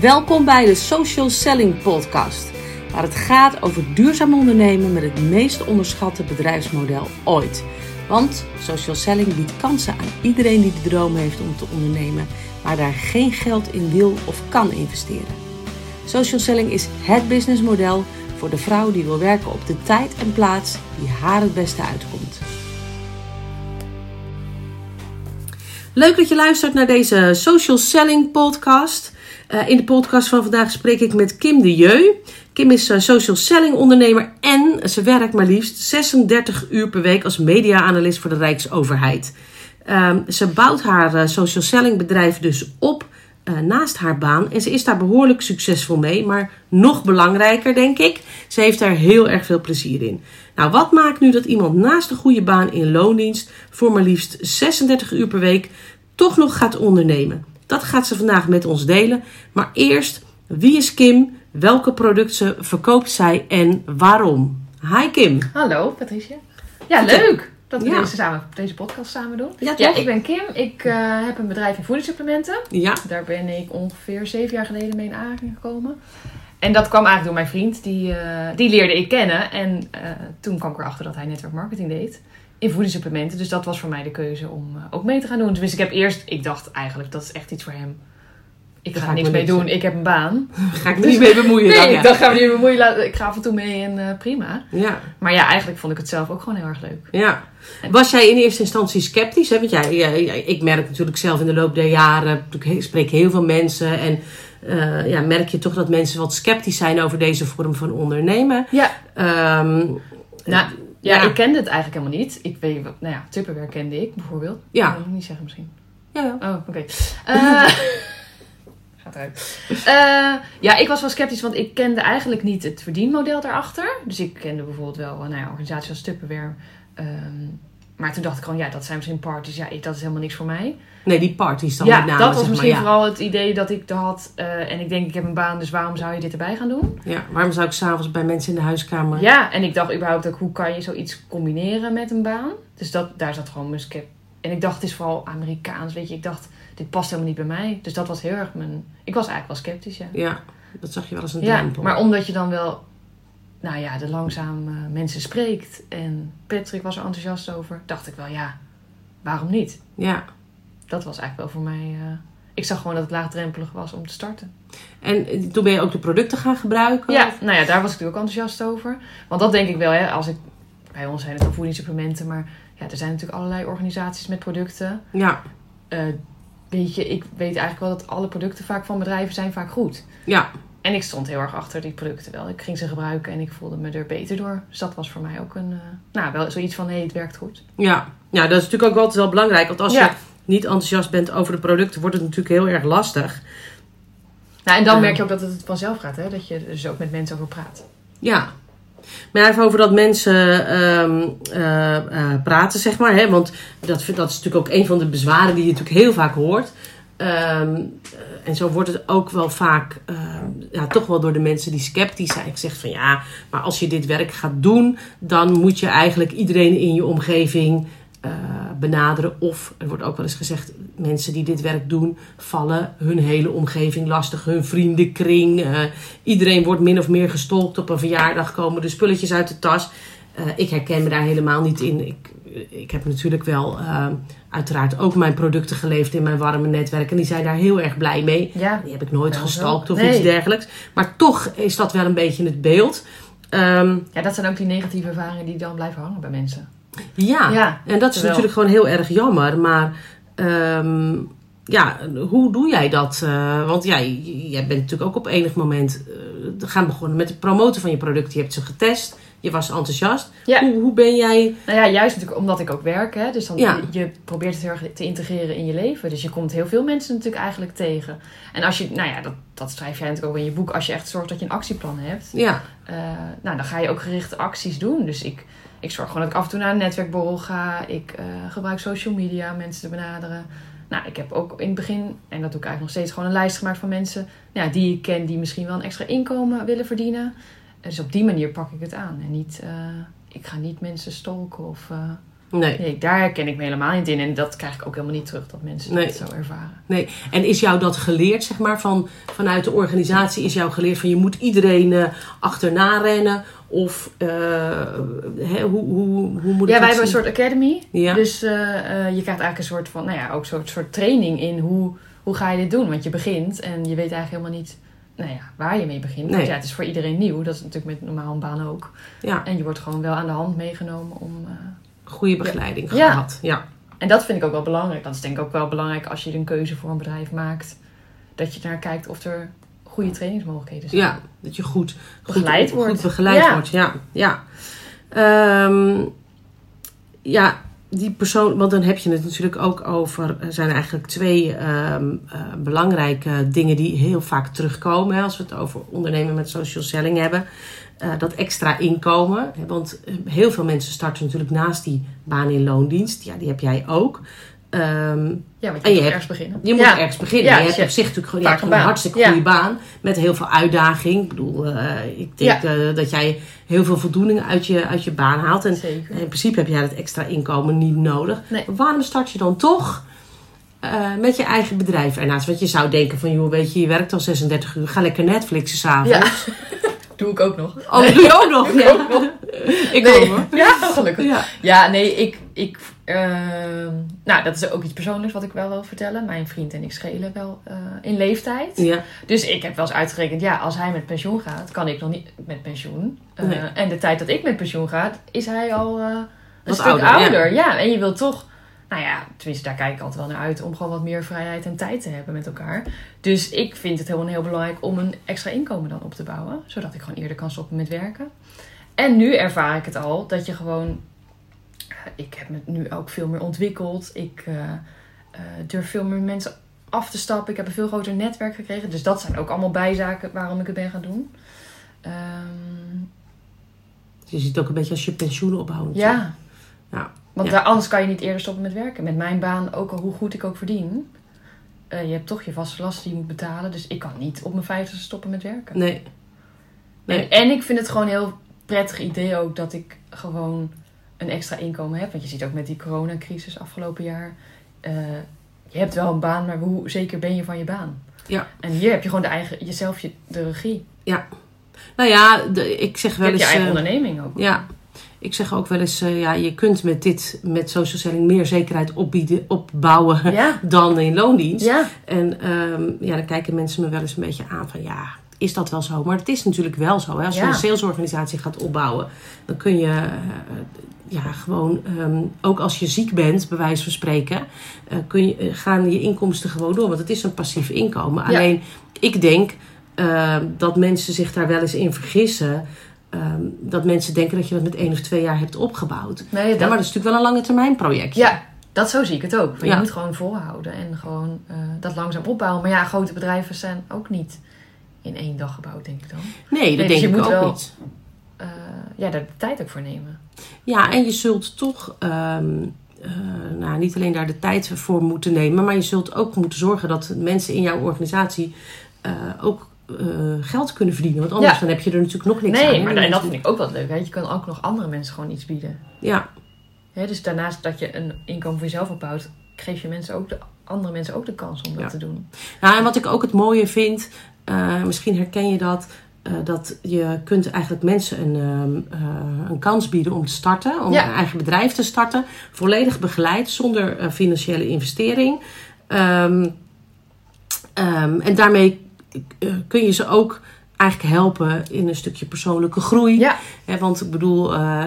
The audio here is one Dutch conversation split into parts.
Welkom bij de Social Selling Podcast, waar het gaat over duurzaam ondernemen met het meest onderschatte bedrijfsmodel ooit. Want social selling biedt kansen aan iedereen die de droom heeft om te ondernemen, maar daar geen geld in wil of kan investeren. Social selling is het businessmodel voor de vrouw die wil werken op de tijd en plaats die haar het beste uitkomt. Leuk dat je luistert naar deze Social Selling Podcast. Uh, in de podcast van vandaag spreek ik met Kim de Jeu. Kim is uh, social selling ondernemer en ze werkt maar liefst 36 uur per week als media-analyst voor de Rijksoverheid. Uh, ze bouwt haar uh, social selling bedrijf dus op naast haar baan en ze is daar behoorlijk succesvol mee. Maar nog belangrijker, denk ik, ze heeft daar heel erg veel plezier in. Nou, wat maakt nu dat iemand naast een goede baan in loondienst voor maar liefst 36 uur per week toch nog gaat ondernemen? Dat gaat ze vandaag met ons delen. Maar eerst, wie is Kim? Welke producten verkoopt zij en waarom? Hi Kim. Hallo Patricia. Ja, leuk dat we ja. deze, samen, deze podcast samen doen. Ja, ja ik ben Kim. Ik uh, heb een bedrijf in voedingssupplementen. Ja. Daar ben ik ongeveer zeven jaar geleden mee in aanraking gekomen. En dat kwam eigenlijk door mijn vriend. Die, uh, die leerde ik kennen. En uh, toen kwam ik erachter dat hij network marketing deed in voedingssupplementen. Dus dat was voor mij de keuze om uh, ook mee te gaan doen. Dus ik heb eerst, ik dacht eigenlijk dat is echt iets voor hem. Ik ga, ga niks mee doen, ik heb een baan. Ga ik niet mee bemoeien nee, dan? Ja. ik dacht, ga me niet bemoeien. Ik ga af en toe mee en uh, prima. Ja. Maar ja, eigenlijk vond ik het zelf ook gewoon heel erg leuk. Ja. Was jij in eerste instantie sceptisch? Hè? Want jij, ik merk natuurlijk zelf in de loop der jaren, ik spreek heel veel mensen en uh, ja, merk je toch dat mensen wat sceptisch zijn over deze vorm van ondernemen. Ja. Um, nou, ja, ik kende het eigenlijk helemaal niet. Ik weet, nou ja, Tupperware kende ik bijvoorbeeld. Ja. Dat wil ik niet zeggen misschien. Ja, ja. Oh, oké. Okay. Uh, gaat eruit. Uh, ja, ik was wel sceptisch, want ik kende eigenlijk niet het verdienmodel daarachter. Dus ik kende bijvoorbeeld wel nou ja, organisaties als Tupperware. Um, maar toen dacht ik gewoon, ja, dat zijn misschien parties. Ja, dat is helemaal niks voor mij. Nee, die parties dan ja, met name. dat was misschien vooral het idee dat ik had. Uh, en ik denk, ik heb een baan, dus waarom zou je dit erbij gaan doen? Ja, waarom zou ik s'avonds bij mensen in de huiskamer... Ja, en ik dacht überhaupt ook, hoe kan je zoiets combineren met een baan? Dus dat, daar zat gewoon mijn skep. En ik dacht, het is vooral Amerikaans, weet je. Ik dacht, dit past helemaal niet bij mij. Dus dat was heel erg mijn... Ik was eigenlijk wel sceptisch, ja. Ja, dat zag je wel als een ja, drempel. maar omdat je dan wel nou ja, de langzaam uh, mensen spreekt. En Patrick was er enthousiast over. Dacht ik wel, ja, waarom niet? Ja. Dat was eigenlijk wel voor mij... Uh, ik zag gewoon dat het laagdrempelig was om te starten. En toen ben je ook de producten gaan gebruiken? Ja, nou ja, daar was ik natuurlijk ook enthousiast over. Want dat denk ik wel, hè, als ik... Bij ons zijn het dan voedingssupplementen, maar ja, er zijn natuurlijk allerlei organisaties met producten. Ja. Uh, weet je, ik weet eigenlijk wel dat alle producten vaak van bedrijven zijn vaak goed. Ja. En ik stond heel erg achter die producten wel. Ik ging ze gebruiken en ik voelde me er beter door. Dus dat was voor mij ook een, uh, nou, wel zoiets van, hé, hey, het werkt goed. Ja. ja, dat is natuurlijk ook altijd wel belangrijk. Want als ja. je niet enthousiast bent over de producten, wordt het natuurlijk heel erg lastig. Nou, en dan uh, merk je ook dat het vanzelf gaat, hè? Dat je er dus ook met mensen over praat. Ja. Maar even over dat mensen um, uh, praten, zeg maar. Hè? Want dat, dat is natuurlijk ook een van de bezwaren die je natuurlijk heel vaak hoort. Um, en zo wordt het ook wel vaak, uh, ja, toch wel door de mensen die sceptisch zijn, gezegd van ja, maar als je dit werk gaat doen, dan moet je eigenlijk iedereen in je omgeving uh, benaderen. Of er wordt ook wel eens gezegd, mensen die dit werk doen, vallen hun hele omgeving lastig, hun vriendenkring. Iedereen wordt min of meer gestolkt op een verjaardag, komen de spulletjes uit de tas. Ik herken me daar helemaal niet in. Ik, ik heb natuurlijk wel uh, uiteraard ook mijn producten geleverd in mijn warme netwerk. En die zijn daar heel erg blij mee. Ja, die heb ik nooit gestalkt of nee. iets dergelijks. Maar toch is dat wel een beetje het beeld. Um, ja, dat zijn ook die negatieve ervaringen die dan blijven hangen bij mensen. Ja, ja en dat is terwijl... natuurlijk gewoon heel erg jammer. Maar um, ja, hoe doe jij dat? Uh, want ja, jij bent natuurlijk ook op enig moment gaan begonnen met het promoten van je producten. Je hebt ze getest. Je was enthousiast. Ja. Hoe, hoe ben jij... Nou ja, juist natuurlijk omdat ik ook werk. Hè? Dus dan ja. je, probeert het heel erg te integreren in je leven. Dus je komt heel veel mensen natuurlijk eigenlijk tegen. En als je, nou ja, dat, dat schrijf jij natuurlijk ook in je boek. Als je echt zorgt dat je een actieplan hebt. Ja. Uh, nou, dan ga je ook gerichte acties doen. Dus ik, ik zorg gewoon dat ik af en toe naar een netwerkborrel ga. Ik uh, gebruik social media om mensen te benaderen. Nou, ik heb ook in het begin, en dat doe ik eigenlijk nog steeds, gewoon een lijst gemaakt van mensen nou, die ik ken die misschien wel een extra inkomen willen verdienen. Dus op die manier pak ik het aan. En niet, uh, ik ga niet mensen stolken of. Uh, Nee. nee. Daar herken ik me helemaal niet in. En dat krijg ik ook helemaal niet terug, dat mensen nee. dat zo ervaren. Nee. En is jou dat geleerd, zeg maar, van, vanuit de organisatie? Is jou geleerd van je moet iedereen uh, achterna rennen? Of uh, hè, hoe, hoe, hoe moet Ja, wij hebben een soort academy. Ja. Dus uh, je krijgt eigenlijk een soort van, nou ja, ook soort, soort training in hoe, hoe ga je dit doen. Want je begint en je weet eigenlijk helemaal niet nou ja, waar je mee begint. Nee. Want ja, het is voor iedereen nieuw. Dat is natuurlijk met normaal een baan ook. Ja. En je wordt gewoon wel aan de hand meegenomen om... Uh, Goede begeleiding gehad. Ja. En dat vind ik ook wel belangrijk. Dat is denk ik ook wel belangrijk als je een keuze voor een bedrijf maakt. Dat je naar kijkt of er goede trainingsmogelijkheden zijn. Ja, dat je goed begeleid goed, wordt. Goed begeleid wordt, ja. Ja. Um, ja, die persoon, want dan heb je het natuurlijk ook over, er zijn eigenlijk twee um, uh, belangrijke dingen die heel vaak terugkomen hè, als we het over ondernemen met social selling hebben. Uh, dat extra inkomen. Want eh, heel veel mensen starten natuurlijk naast die baan in loondienst. Ja, die heb jij ook. Um, ja, want je moet ergens beginnen. Je moet ergens beginnen. je hebt op zich natuurlijk gewoon, je een, hartstikke goede baan. Met heel veel uitdaging. Ik bedoel, uh, ik denk uh, dat jij heel veel voldoening uit je, uit je baan haalt. En Zeker. in principe heb jij dat extra inkomen niet nodig. Nee. waarom start je dan toch uh, met je eigen bedrijf ernaast? Want je zou denken van, joh, weet je, je werkt al 36 uur. Ga lekker Netflixen s'avonds. Ja. doe ik ook nog. Oh, doe je ook nog? ja. Ook nog. ik nee. hoor. Ja, gelukkig. Ja, ja nee, ik... ik uh, nou, dat is ook iets persoonlijks wat ik wel wil vertellen. Mijn vriend en ik schelen wel uh, in leeftijd. Ja. Dus ik heb wel eens uitgerekend, ja, als hij met pensioen gaat, kan ik nog niet met pensioen. Uh, nee. En de tijd dat ik met pensioen ga, is hij al een wat stuk ouder. ouder. Ja. ja, en je wil toch nou ja, tenminste, daar kijk ik altijd wel naar uit om gewoon wat meer vrijheid en tijd te hebben met elkaar. Dus ik vind het heel, heel belangrijk om een extra inkomen dan op te bouwen, zodat ik gewoon eerder kan stoppen met werken. En nu ervaar ik het al dat je gewoon. Ik heb me nu ook veel meer ontwikkeld. Ik uh, uh, durf veel meer mensen af te stappen. Ik heb een veel groter netwerk gekregen. Dus dat zijn ook allemaal bijzaken waarom ik het ben gaan doen. Um, je ziet het ook een beetje als je pensioen opbouwt. Ja. ja. Want daar, anders kan je niet eerder stoppen met werken. Met mijn baan, ook al hoe goed ik ook verdien. Uh, je hebt toch je vaste lasten die je moet betalen. Dus ik kan niet op mijn vijftigste stoppen met werken. Nee. nee. En, en, ik vind het gewoon een heel prettig idee ook dat ik gewoon een extra inkomen heb. Want je ziet ook met die coronacrisis afgelopen jaar. Uh, je hebt wel een baan, maar hoe zeker ben je van je baan? Ja. En hier heb je gewoon de eigen, jezelf je, de regie. Ja. Nou ja, de, ik zeg wel je eens... Je eigen uh, onderneming ook. Ja. Ik zeg ook wel eens, uh, ja, je kunt met dit, met social selling, meer zekerheid opbieden, opbouwen ja. dan in loondienst. Ja. En um, ja, dan kijken mensen me wel eens een beetje aan van, ja, is dat wel zo? Maar het is natuurlijk wel zo. Hè? Als je een salesorganisatie gaat opbouwen, dan kun je uh, ja, gewoon, um, ook als je ziek bent, bij wijze van spreken, uh, kun je, gaan je inkomsten gewoon door. Want het is een passief inkomen. Alleen, ik denk dat mensen zich daar wel eens in vergissen. Um, dat mensen denken dat je dat met één of twee jaar hebt opgebouwd. Nee, dat... ja, maar dat is natuurlijk wel een lange termijn project. Ja, dat zo zie ik het ook. Je moet gewoon volhouden en gewoon uh, dat langzaam opbouwen. Maar ja, grote bedrijven zijn ook niet in één dag gebouwd, denk ik dan. Nee, dat dus denk ik ook wel, niet. Uh, ja, daar de tijd ook voor nemen. Ja, en je zult toch um, uh, nou, niet alleen daar de tijd voor moeten nemen, maar je zult ook moeten zorgen dat mensen in jouw organisatie ook uh, geld kunnen verdienen. Want anders dan heb je er natuurlijk nog niks nee, aan. Nee, maar en dat vind ik ook wat leuk. Hè? Je kan ook nog andere mensen gewoon iets bieden. Ja. dus daarnaast dat je een inkomen voor jezelf opbouwt, geef je mensen ook de, andere mensen ook de kans om dat te doen. Nou, en wat ik ook het mooie vind, uh, misschien herken je dat. Uh, dat je kunt eigenlijk mensen een, een kans bieden om te starten, om ja. een eigen bedrijf te starten, volledig begeleid, zonder financiële investering. Um, um, en daarmee eh, kun je ze ook eigenlijk helpen in een stukje persoonlijke groei. Ja. want ik bedoel, uh,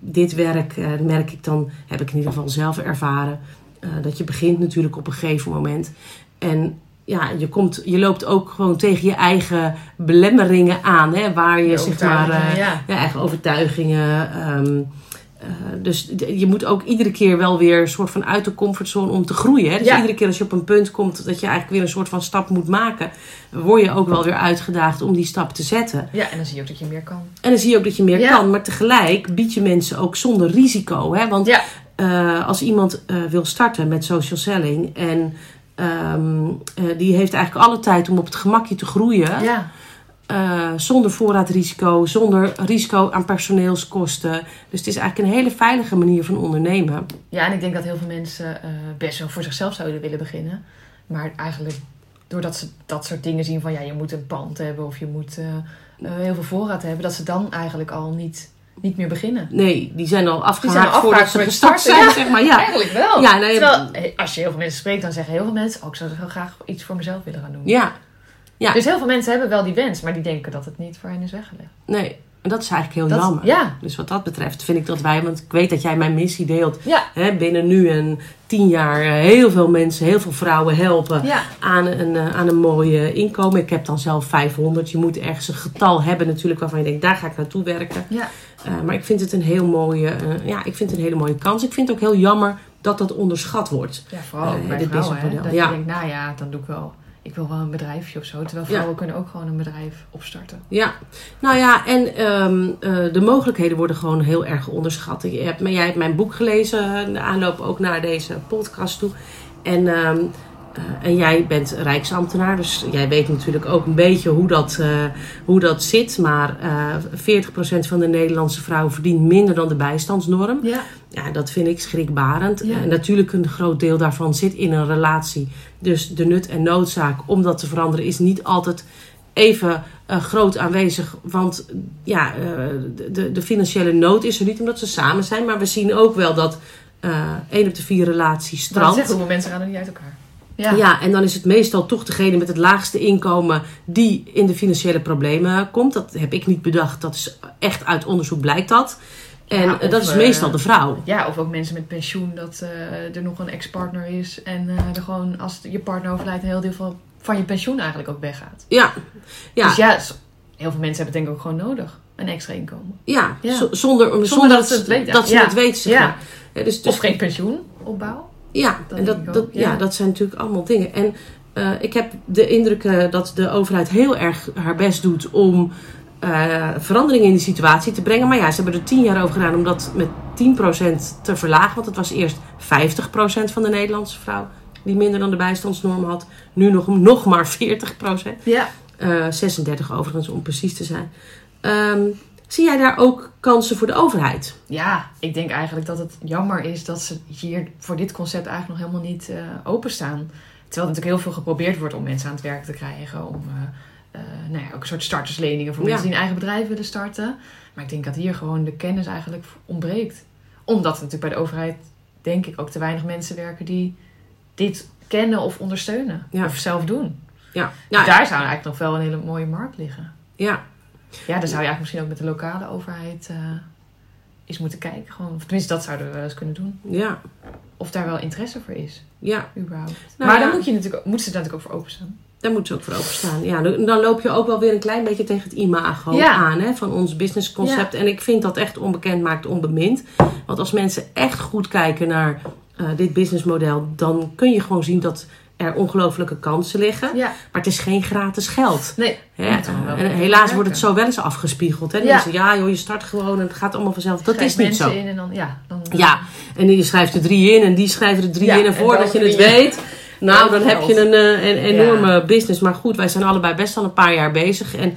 dit werk, uh, merk ik dan, heb ik in ieder geval zelf ervaren. Uh, dat je begint natuurlijk op een gegeven moment. En ja, je, komt, je loopt ook gewoon tegen je eigen belemmeringen aan. Hè, waar je, je zeg maar, ja. eigen overtuigingen. Um, uh, dus je moet ook iedere keer wel weer een soort van uit de comfortzone om te groeien. Hè? Dus ja. iedere keer als je op een punt komt dat je eigenlijk weer een soort van stap moet maken, word je ook wel weer uitgedaagd om die stap te zetten. Ja, en dan zie je ook dat je meer kan. En dan zie je ook dat je meer ja. kan. Maar tegelijk bied je mensen ook zonder risico. Hè? Want ja. uh, als iemand uh, wil starten met social selling en um, die heeft eigenlijk alle tijd om op het gemakje te groeien. Ja Uh, zonder voorraadrisico, zonder risico aan personeelskosten. Dus het is eigenlijk een hele veilige manier van ondernemen. Ja, en ik denk dat heel veel mensen uh, best wel voor zichzelf zouden willen beginnen. Maar eigenlijk doordat ze dat soort dingen zien van ja, je moet een pand hebben of je moet uh, heel veel voorraad hebben, dat ze dan eigenlijk al niet niet meer beginnen. Nee, die zijn al afgehaakt, zijn voordat ze gestart zijn, ja, zeg maar. Ja, eigenlijk wel. Ja, nee, Terwijl, als je heel veel mensen spreekt, dan zeggen heel veel mensen... Oh, ik zou heel graag iets voor mezelf willen gaan doen. Ja. Ja. Dus heel veel mensen hebben wel die wens, maar die denken dat het niet voor hen is weggelegd. Nee, en dat is eigenlijk heel jammer. Ja. Dus wat dat betreft vind ik dat wij, want ik weet dat jij mijn missie deelt. Ja. Hè, binnen nu en tien jaar eh, heel veel mensen, heel veel vrouwen helpen aan, een, eh, aan een mooie inkomen. Ik heb dan zelf 500. Je moet ergens een getal hebben natuurlijk waarvan je denkt, daar ga ik naartoe werken. Ja. Uh, maar ik vind het een heel mooie, uh, ja, ik vind het een hele mooie kans. Ik vind het ook heel jammer dat dat onderschat wordt. Ja, vooral uh, bij vrouwen, hè, Dat ja. je denkt, nou ja, dan doe ik wel ik wil wel een bedrijfje of zo. Terwijl vrouwen kunnen ook gewoon een bedrijf opstarten. Ja, nou ja, en um, uh, de mogelijkheden worden gewoon heel erg onderschat. Je hebt, jij hebt mijn boek gelezen, de aanloop ook naar deze podcast toe. En um, uh, en jij bent rijksambtenaar, dus jij weet natuurlijk ook een beetje hoe dat, uh, hoe dat zit. Maar uh, 40% van de Nederlandse vrouwen verdient minder dan de bijstandsnorm. Ja. ja dat vind ik schrikbarend. Ja. En natuurlijk een groot deel daarvan zit in een relatie. Dus de nut en noodzaak om dat te veranderen is niet altijd even uh, groot aanwezig. Want ja, uh, de, de financiële nood is er niet omdat ze samen zijn. Maar we zien ook wel dat uh, één op de vier relaties strandt. hoeveel mensen gaan er niet uit elkaar? Ja. ja, en dan is het meestal toch degene met het laagste inkomen die in de financiële problemen komt. Dat heb ik niet bedacht. Dat is echt uit onderzoek blijkt dat. En ja, dat is meestal de vrouw. Ja, of ook mensen met pensioen, dat uh, er nog een ex-partner is. En uh, er gewoon, als je partner overlijdt, een heel deel van, van je pensioen eigenlijk ook weggaat. Ja. ja. Dus ja, heel veel mensen hebben het denk ik ook gewoon nodig. Een extra inkomen. Ja, ja. zonder, zonder, zonder, dat, ze het weten. Dat ze het weten, zeg maar. Ja, dus, dus, of geen pensioenopbouw. Ja, dat en dat, dat, ja. dat zijn natuurlijk allemaal dingen. En uh, ik heb de indruk uh, dat de overheid heel erg haar best doet om uh, verandering in die situatie te brengen. Maar ja, ze hebben er tien jaar over gedaan om dat met 10% te verlagen. Want het was eerst 50% van de Nederlandse vrouw die minder dan de bijstandsnorm had. Nu nog, nog maar 40%. Ja. 36 overigens, om precies te zijn. Um, Zie jij daar ook kansen voor de overheid? Ja, ik denk eigenlijk dat het jammer is dat ze hier voor dit concept eigenlijk nog helemaal niet uh, openstaan. Terwijl er natuurlijk heel veel geprobeerd wordt om mensen aan het werk te krijgen. Om uh, uh, nou ja, ook een soort startersleningen voor mensen die een eigen bedrijf willen starten. Maar ik denk dat hier gewoon de kennis eigenlijk ontbreekt. Omdat er natuurlijk bij de overheid, denk ik, ook te weinig mensen werken die dit kennen of ondersteunen. Of zelf doen. Ja. Dus daar zou eigenlijk nog wel een hele mooie markt liggen. Ja, ja, dan zou je eigenlijk misschien ook met de lokale overheid uh, eens moeten kijken. Gewoon. Of tenminste, dat zouden we wel eens kunnen doen. Ja. Of daar wel interesse voor is. Ja. Überhaupt. Nou, maar dan moet je natuurlijk, moeten ze daar natuurlijk ook voor openstaan. Daar moeten ze ook voor openstaan. Ja, dan loop je ook wel weer een klein beetje tegen het imago aan hè, van ons businessconcept. Ja. En ik vind dat echt onbekend maakt onbemind. Want als mensen echt goed kijken naar uh, dit businessmodel, dan kun je gewoon zien dat er ongelofelijke kansen liggen. Ja. Maar het is geen gratis geld. Nee. en helaas wordt het zo wel eens afgespiegeld. Hè? Ja. ja, joh, je start gewoon en het gaat allemaal vanzelf. Dat is niet zo. In en dan, ja, dan, ja, en je schrijft er drie in en die schrijven er drie in. En voordat je het weet, nou, dan heb je een, eh, een enorme business. Maar goed, wij zijn allebei best al een paar jaar bezig. En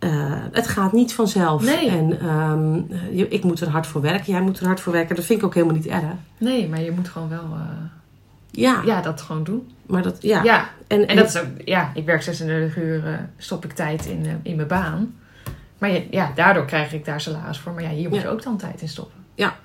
uh, het gaat niet vanzelf. Nee. En um, ik moet er hard voor werken. Jij moet er hard voor werken. Dat vind ik ook helemaal niet erg. Nee, maar je moet gewoon wel... Uh ja. ja, dat gewoon doen. Maar dat, ja. ja. En, en, dat is ook, ja, ik werk 36 uur, uh, stop ik tijd in, uh, in mijn baan. Maar ja, ja, daardoor krijg ik daar salaris voor. Maar ja, hier moet je ook dan tijd in stoppen. Ja.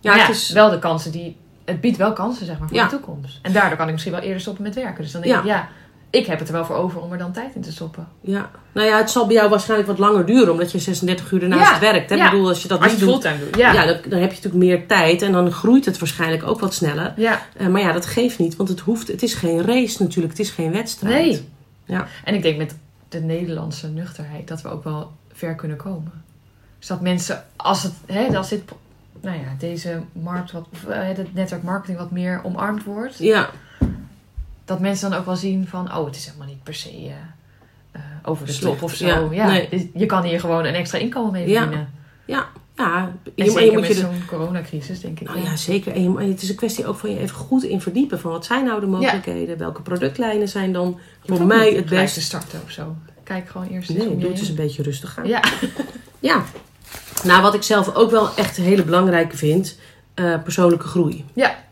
Ja, het is wel de kansen die, het biedt wel kansen, zeg maar, voor de toekomst. En daardoor kan ik misschien wel eerder stoppen met werken. Dus dan denk ik, ja, ik heb het er wel voor over om er dan tijd in te stoppen. Ja, nou ja, het zal bij jou waarschijnlijk wat langer duren, omdat je 36 uur ernaast werkt. Hè? Ja. Ik bedoel, als je dat als niet je doet, doet ja. ja dan, dan, heb je natuurlijk meer tijd en dan groeit het waarschijnlijk ook wat sneller. Ja. Uh, maar ja, dat geeft niet, want het hoeft, het is geen race natuurlijk, het is geen wedstrijd. Nee. Ja. En ik denk met de Nederlandse nuchterheid dat we ook wel ver kunnen komen. Dus dat mensen, als, het, hè, als dit, nou ja, deze markt, wat, het netwerk marketing wat meer omarmd wordt. Ja dat mensen dan ook wel zien van, oh, het is helemaal niet per se uh, uh, over de top of zo. Ja, nee. Dus je kan hier gewoon een extra inkomen mee verdienen. Ja, ja. En je, zeker je moet met zo'n coronacrisis, denk ik. Nou, ja, zeker. En je, het is een kwestie ook van je even goed in verdiepen. Van wat zijn nou de mogelijkheden? Welke productlijnen zijn dan voor mij het beste? starten of zo. Kijk gewoon eerst Nee, doe het eens een beetje rustig aan. Ja. ja. Nou, wat ik zelf ook wel echt een hele belangrijke vind, uh, persoonlijke groei. Ja.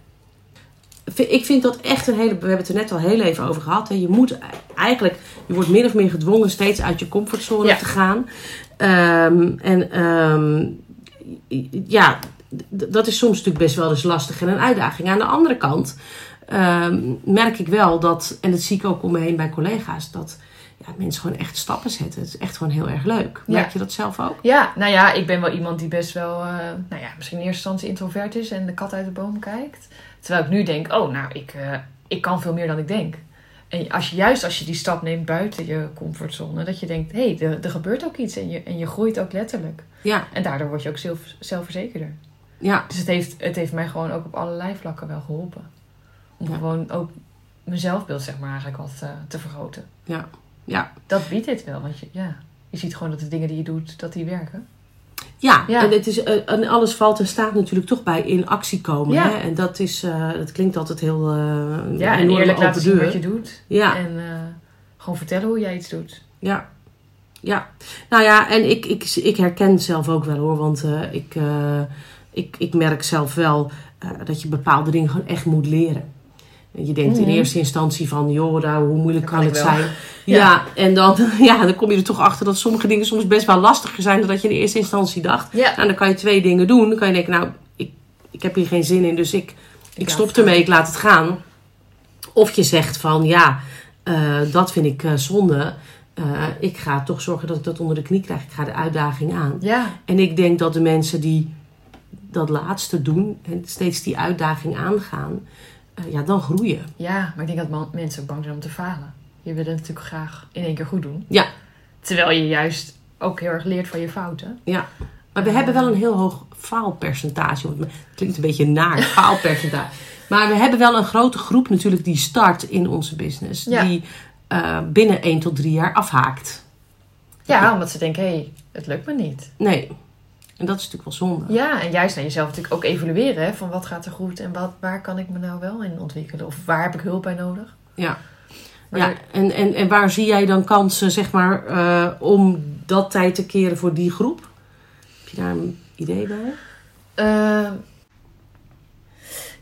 Ik vind dat echt een hele. We hebben het er net al heel even over gehad. Hè. Je moet eigenlijk. Je wordt min of meer gedwongen steeds uit je comfortzone te gaan. Um, en um, ja, dat is soms natuurlijk best wel eens lastig en een uitdaging. Aan de andere kant um, merk ik wel dat, en dat zie ik ook om me heen bij collega's, dat ja, mensen gewoon echt stappen zetten. Het is echt gewoon heel erg leuk. Merk je dat zelf ook? Ja, nou ja, ik ben wel iemand die best wel, uh, nou ja, misschien in eerste instantie introvert is en de kat uit de boom kijkt. Terwijl ik nu denk, oh, nou, ik, uh, ik kan veel meer dan ik denk. En als je, juist als je die stap neemt buiten je comfortzone, dat je denkt, hé, hey, er, er gebeurt ook iets en je, en je groeit ook letterlijk. Ja. En daardoor word je ook zelf, zelfverzekerder. Ja. Dus het heeft, het heeft mij gewoon ook op allerlei vlakken wel geholpen. Om gewoon ook mijn zelfbeeld, zeg maar, eigenlijk wat uh, te vergroten. Ja. ja. Dat biedt dit wel, want je, ja, je ziet gewoon dat de dingen die je doet, dat die werken. Ja, ja. en, het is, uh, en alles valt en staat natuurlijk toch bij in actie komen. Ja. Hè? En dat, is, uh, dat klinkt altijd heel. Uh, ja, en eerlijk laten zien wat je doet. Ja. En gewoon vertellen hoe jij iets doet. Ja. Ja, nou ja, en ik, ik, ik herken zelf ook wel hoor, want ik, ik, ik merk zelf wel dat je bepaalde dingen gewoon echt moet leren. Je denkt mm -hmm. in eerste instantie van, joh, nou, hoe moeilijk kan, kan het zijn? Ja. ja. en dan, ja, dan kom je er toch achter dat sommige dingen soms best wel lastiger zijn dan dat je in eerste instantie dacht. Ja. Nou, dan kan je twee dingen doen. Dan kan je denken, nou, ik, ik heb hier geen zin in, dus ik, ik, ik stop ermee, ik laat het gaan. Of je zegt van, ja, uh, dat vind ik uh, zonde. Uh, ik ga toch zorgen dat ik dat onder de knie krijg. Ik ga de uitdaging aan. Ja. En ik denk dat de mensen die dat laatste doen en steeds die uitdaging aangaan, ja, dan groeien. Ja, maar ik denk dat mensen ook bang zijn om te falen. Je wil het natuurlijk graag in één keer goed doen. Ja. Terwijl je juist ook heel erg leert van je fouten. Ja. Maar we uh, hebben wel een heel hoog faalpercentage. Het klinkt een beetje naar, faalpercentage. Maar we hebben wel een grote groep natuurlijk die start in onze business. Ja. Die uh, binnen 1 tot 3 jaar afhaakt. Ja, omdat ze denken, hé, hey, het lukt me niet. Nee. En dat is natuurlijk wel zonde. Ja, en juist naar jezelf natuurlijk ook evalueren. Hè, van wat gaat er goed en wat, waar kan ik me nou wel in ontwikkelen? Of waar heb ik hulp bij nodig? Ja. ja, en, en, en waar zie jij dan kansen, zeg maar, uh, om dat tijd te keren voor die groep? Heb je daar een idee bij? Uh,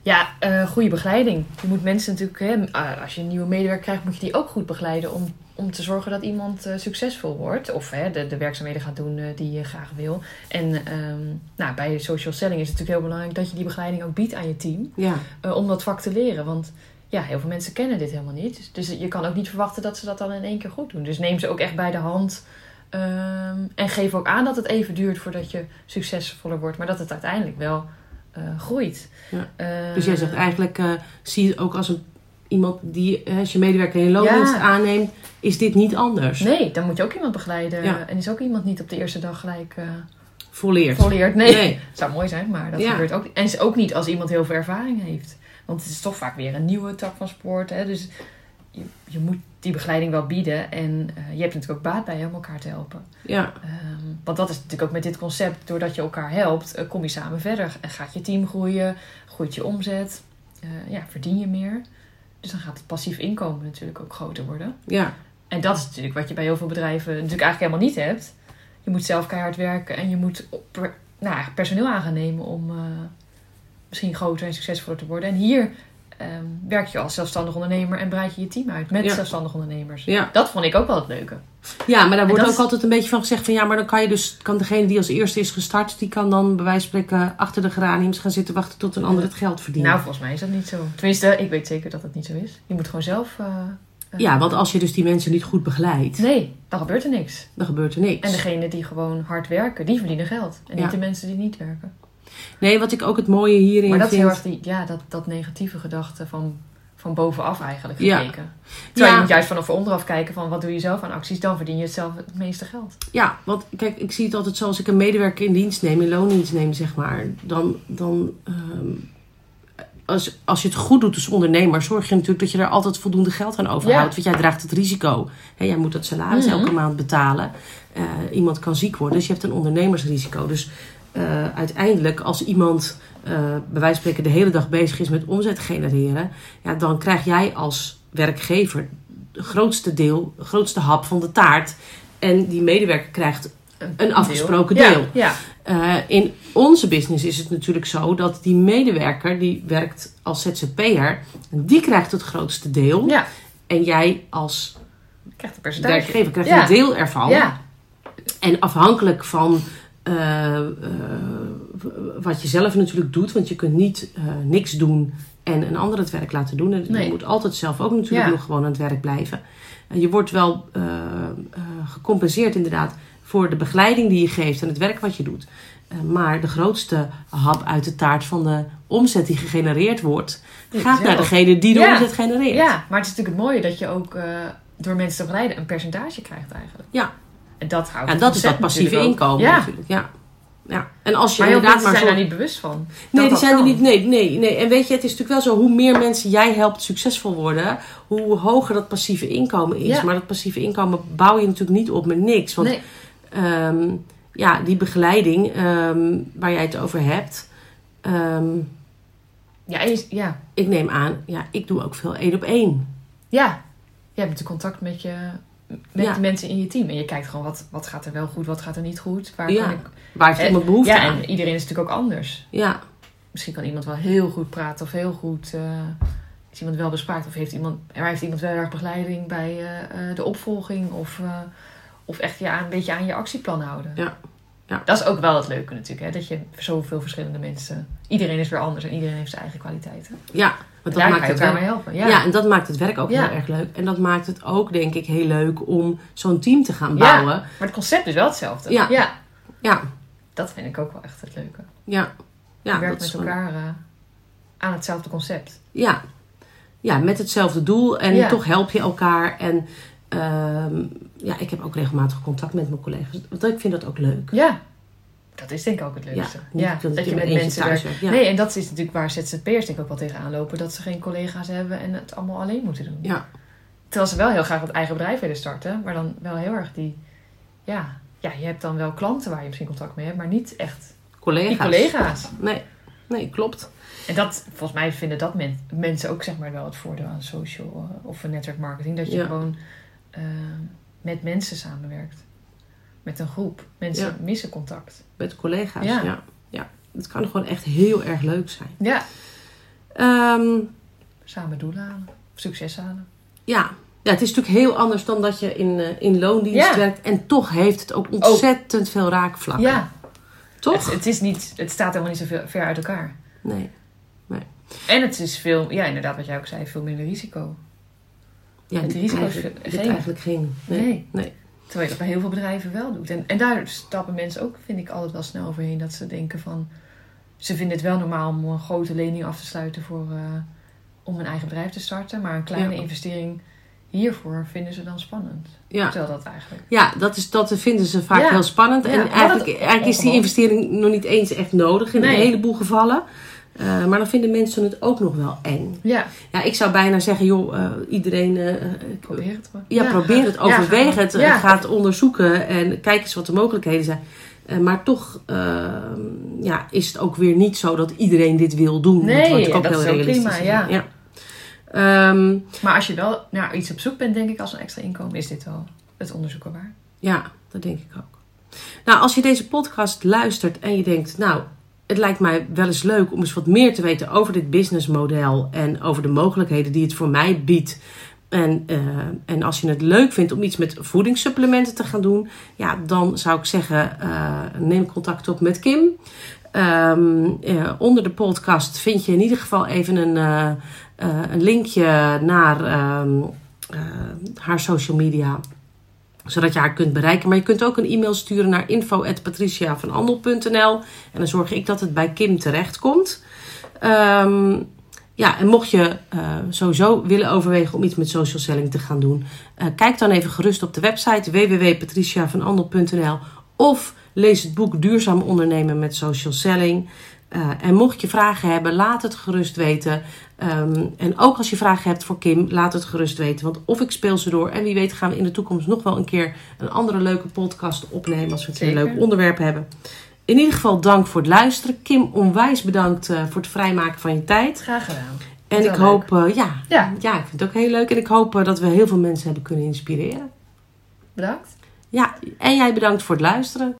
ja, uh, goede begeleiding. Je moet mensen natuurlijk, hè, als je een nieuwe medewerker krijgt, moet je die ook goed begeleiden om, om te zorgen dat iemand uh, succesvol wordt. Of hè, de, de werkzaamheden gaat doen uh, die je graag wil. En um, nou, bij social selling is het natuurlijk heel belangrijk dat je die begeleiding ook biedt aan je team. Ja. om dat vak te leren. Want ja, heel veel mensen kennen dit helemaal niet. Dus je kan ook niet verwachten dat ze dat dan in één keer goed doen. Dus neem ze ook echt bij de hand. Um, en geef ook aan dat het even duurt voordat je succesvoller wordt. Maar dat het uiteindelijk wel uh, groeit. Ja. Uh, dus jij zegt eigenlijk, uh, zie je ook als een, iemand die, als je medewerker in loondienst ja. aanneemt, is dit niet anders? Nee, dan moet je ook iemand begeleiden. Ja. En is ook iemand niet op de eerste dag gelijk... volleerd. Volleerd, nee. nee. zou mooi zijn, maar dat gebeurt ook En is ook niet als iemand heel veel ervaring heeft. Want het is toch vaak weer een nieuwe tak van sport. Hè? Dus je, je moet die begeleiding wel bieden. En uh, je hebt natuurlijk ook baat bij om elkaar te helpen. Ja. Um, want dat is natuurlijk ook met dit concept. Doordat je elkaar helpt, uh, kom je samen verder. En gaat je team groeien, groeit je omzet. Uh, ja, verdien je meer. Dus dan gaat het passief inkomen natuurlijk ook groter worden. Ja. En dat is natuurlijk wat je bij heel veel bedrijven natuurlijk eigenlijk helemaal niet hebt. Je moet zelf keihard werken en je moet per, nou, personeel aan gaan nemen om misschien groter en succesvoller te worden. En hier um, werk je als zelfstandig ondernemer en breid je je team uit met Ja. zelfstandig ondernemers. Ja. Dat vond ik ook wel het leuke. Ja, maar daar wordt ook is- altijd een beetje van gezegd van ja, maar dan kan je dus, kan degene die als eerste is gestart, die kan dan bij wijze van spreken achter de geraniums gaan zitten wachten tot een ander het geld verdient. Nou, volgens mij is dat niet zo. Tenminste, ik weet zeker dat dat niet zo is. Je moet gewoon zelf... eh, eh, ja, want als je dus die mensen niet goed begeleidt, Nee, dan gebeurt er niks. dan gebeurt er niks. En degenen die gewoon hard werken, die verdienen geld. En Ja. niet de mensen die niet werken. Nee, wat ik ook het mooie hierin Maar dat is vind. heel erg die, ja, dat, dat negatieve gedachte van, van bovenaf eigenlijk Ja. gekeken. Terwijl Ja. je moet juist vanaf onderaf kijken van wat doe je zelf aan acties. Dan verdien je het zelf het meeste geld. Ja, want kijk, ik zie het altijd zo als ik een medewerker in dienst neem, in loondienst neem, zeg maar. Dan, dan ehm, als, als je het goed doet als ondernemer, zorg je natuurlijk dat je er altijd voldoende geld aan overhoudt. Want jij draagt het risico. Hè, jij moet dat salaris Mhm. elke maand betalen. Eh, iemand kan ziek worden, dus je hebt een ondernemersrisico. Dus uiteindelijk, als iemand eh, bij wijze van spreken de hele dag bezig is met omzet genereren, ja, dan krijg jij als werkgever grootste deel, grootste hap van de taart. En die medewerker krijgt een afgesproken deel. Ja, Uh, in onze business is het natuurlijk zo dat die medewerker die werkt als ZZP'er, die krijgt het grootste deel. ja. En jij als Krijgt een percentage. werkgever krijgt een deel ervan. Ja, En afhankelijk van eh, eh, wat je zelf natuurlijk doet, want je kunt niet eh, niks doen en een ander het werk laten doen. En Nee. Je moet altijd zelf ook natuurlijk Ja. nog gewoon aan het werk blijven. En je wordt wel gecompenseerd inderdaad voor de begeleiding die je geeft en het werk wat je doet. Maar de grootste hap uit de taart van de omzet die gegenereerd wordt, gaat naar degene die de Ja. omzet genereert. ja, maar het is natuurlijk het mooie dat je ook door mensen te begeleiden een percentage krijgt eigenlijk. Ja. En dat houdt het dat is dat passieve inkomen Ja, natuurlijk. Ja. Ja. En als je maar inderdaad maar zijn zo... daar niet bewust van. Nee, die zijn er niet. Nee, nee, nee. En weet je, het is natuurlijk wel zo: hoe meer mensen jij helpt succesvol worden, hoe hoger dat passieve inkomen is. Ja. Maar dat passieve inkomen bouw je natuurlijk niet op met niks. Want Nee. ehm, ja, die begeleiding ehm, waar jij het over hebt, ehm, Ja, en ja. ik neem aan, ja, ik doe ook veel één op één. ja. Je hebt contact met, je, met Ja. de mensen in je team. En je kijkt gewoon wat, wat gaat er wel goed, wat gaat er niet goed. Waar Ja. kan ik... Waar heeft Eh, iemand behoefte Ja, aan? en iedereen is natuurlijk ook anders. Ja, Misschien kan iemand wel heel goed praten of heel goed... eh, is iemand wel bespraakt of heeft iemand, er heeft iemand wel erg begeleiding bij eh, de opvolging of, of echt ja, een beetje aan je actieplan houden. Ja. Ja. Dat is ook wel het leuke natuurlijk, hè? dat je zoveel verschillende mensen, iedereen is weer anders en iedereen heeft zijn eigen kwaliteiten. ja. Want dat maakt het elkaar mee helpen. Ja. Ja. en dat maakt het werk ook heel erg leuk. En dat maakt het ook, denk ik, heel leuk om zo'n team te gaan Ja. bouwen. Maar het concept is wel hetzelfde. Ja. ja. Ja, Dat vind ik ook wel echt het leuke. ja. Ja, je werkt met elkaar eh, aan hetzelfde concept. Ja. ja, met hetzelfde doel. En toch help je elkaar. En ehm, ja, ik heb ook regelmatig contact met mijn collega's. Want ik vind dat ook leuk. Ja, dat is denk ik ook het leukste. Ja, dat je met mensen thuis werkt. ja. Nee, en dat is natuurlijk waar ZZP'ers denk ik ook wel tegenaan lopen. Dat ze geen collega's hebben en het allemaal alleen moeten doen. Ja. Terwijl ze wel heel graag het eigen bedrijf willen starten. Maar dan wel heel erg die... Ja, ja, je hebt dan wel klanten waar je misschien contact mee hebt. Maar niet echt Collega's. collega's. Nee, nee, klopt. En dat, volgens mij vinden dat men, mensen ook zeg maar wel het voordeel aan social eh, of network marketing. Dat je Ja. gewoon eh, met mensen samenwerkt. Met een groep. Mensen Ja. missen contact. Met collega's, Ja. ja. ja. Het kan gewoon echt heel erg leuk zijn. Ja. Ehm, Samen doelen halen. Succes halen. ja. ja, het is natuurlijk heel anders dan dat je in, eh, in loondienst Ja. werkt. En toch heeft het ook ontzettend veel raakvlakken. Ja. Toch? Het, het, is niet, het staat helemaal niet zo ver uit elkaar. Nee. En het is veel, ja inderdaad wat jij ook zei, veel minder risico. Ja, Het risico is eigenlijk, geen. dit eigenlijk geen. Nee. Nee. nee. Terwijl je dat bij heel veel bedrijven wel doet. En, en daar stappen mensen ook, vind ik, altijd wel snel overheen. Dat ze denken van... Ze vinden het wel normaal om een grote lening af te sluiten voor, eh, om een eigen bedrijf te starten. Maar een kleine Ja. investering hiervoor vinden ze dan spannend. Ja. Terwijl dat eigenlijk... Ja, dat, is, dat vinden ze vaak Ja. heel spannend. Ja, en eigenlijk, eigenlijk is die investering nog niet eens echt nodig in Nee. een heleboel gevallen. Eh, maar dan vinden mensen het ook nog wel eng. Ja, Ja, ik zou bijna zeggen, joh, eh, iedereen... eh, probeer het maar. ja, probeer het, overweeg het, ga het onderzoeken en kijk eens wat de mogelijkheden zijn. Maar toch eh, ja, is het ook weer niet zo dat iedereen dit wil doen. Nee, dat wordt ook dat heel is realistisch. prima, ja. Ehm, Maar als je wel naar iets op zoek bent, denk ik, als een extra inkomen, is dit wel het onderzoeken waard. Ja, dat denk ik ook. Nou, als je deze podcast luistert en je denkt, nou, het lijkt mij wel eens leuk om eens wat meer te weten over dit businessmodel en over de mogelijkheden die het voor mij biedt. En, eh, en als je het leuk vindt om iets met voedingssupplementen te gaan doen, ja, dan zou ik zeggen, eh, neem contact op met Kim. Ehm, eh, onder de podcast vind je in ieder geval even een, een linkje naar ehm, eh, haar social media zodat je haar kunt bereiken. Maar je kunt ook een e-mail sturen naar info.patriciavanandel.nl en dan zorg ik dat het bij Kim terechtkomt. Ehm ja, en mocht je eh, sowieso willen overwegen om iets met social selling te gaan doen, eh, kijk dan even gerust op de website www.patriciavanandel.nl of lees het boek Duurzaam ondernemen met social selling. Eh, en mocht je vragen hebben, laat het gerust weten. Ehm, en ook als je vragen hebt voor Kim, laat het gerust weten. Want of ik speel ze door. En wie weet gaan we in de toekomst nog wel een keer een andere leuke podcast opnemen. Als we keer een leuk onderwerp hebben. In ieder geval dank voor het luisteren. Kim, onwijs bedankt eh, voor het vrijmaken van je tijd. Graag gedaan. En ik hoop, uh, ja, ja. ja, ik vind het ook heel leuk. En ik hoop dat we heel veel mensen hebben kunnen inspireren. Bedankt. Ja, en jij bedankt voor het luisteren.